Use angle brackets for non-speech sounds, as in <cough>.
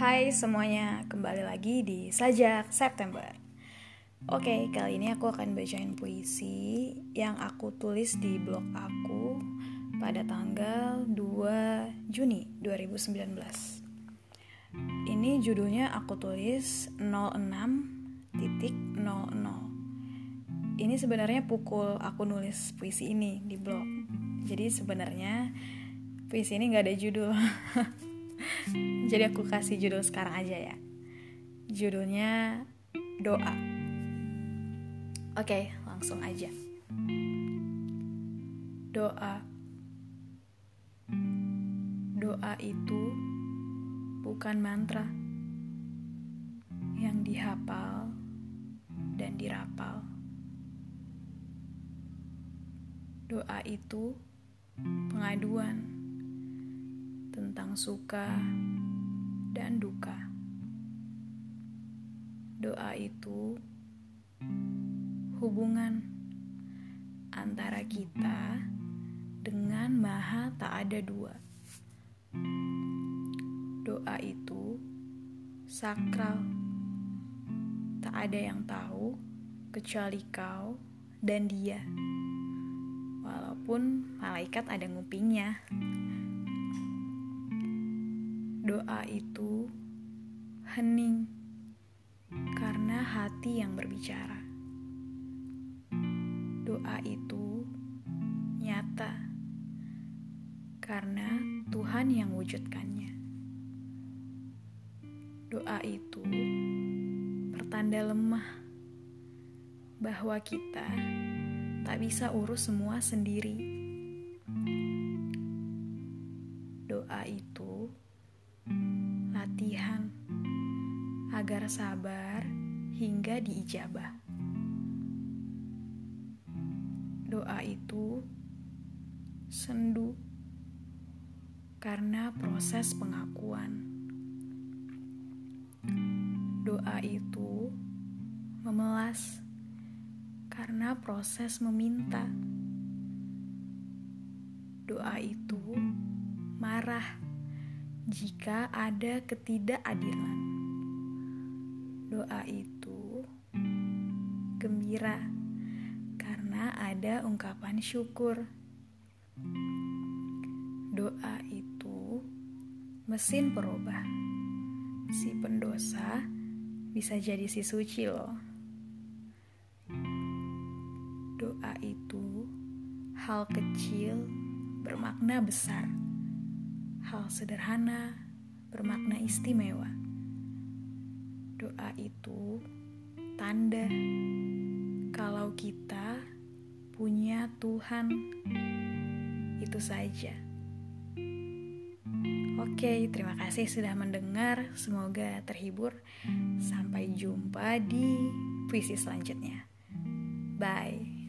Hai semuanya, kembali lagi di Sajak September. Oke, kali ini aku akan bacain puisi yang aku tulis di blog aku pada tanggal 2 Juni 2019. Ini judulnya aku tulis 06.00. Ini sebenarnya pukul aku nulis puisi ini di blog. Jadi sebenarnya puisi ini gak ada judul. <laughs> Jadi aku kasih judul sekarang aja ya. Judulnya doa. Oke, langsung aja. Doa. Doa itu bukan mantra yang dihafal dan dirapal. Doa itu pengaduan tentang suka dan duka. Doa itu hubungan antara kita dengan Maha tak ada dua. Doa itu sakral, tak ada yang tahu kecuali kau dan dia. Walaupun malaikat ada ngupingnya doa itu hening karena hati yang berbicara. Doa itu nyata karena Tuhan yang wujudkannya. Doa itu pertanda lemah bahwa kita tak bisa urus semua sendiri. Doa itu latihan agar sabar hingga diijabah. Doa itu sendu karena proses pengakuan. Doa itu memelas karena proses meminta. Doa itu marah jika ada ketidakadilan. Doa itu gembira karena ada ungkapan syukur. Doa itu mesin perubah. Si pendosa bisa jadi si suci loh. Doa itu hal kecil bermakna besar hal sederhana bermakna istimewa. Doa itu tanda kalau kita punya Tuhan. Itu saja. Oke, terima kasih sudah mendengar. Semoga terhibur. Sampai jumpa di puisi selanjutnya. Bye.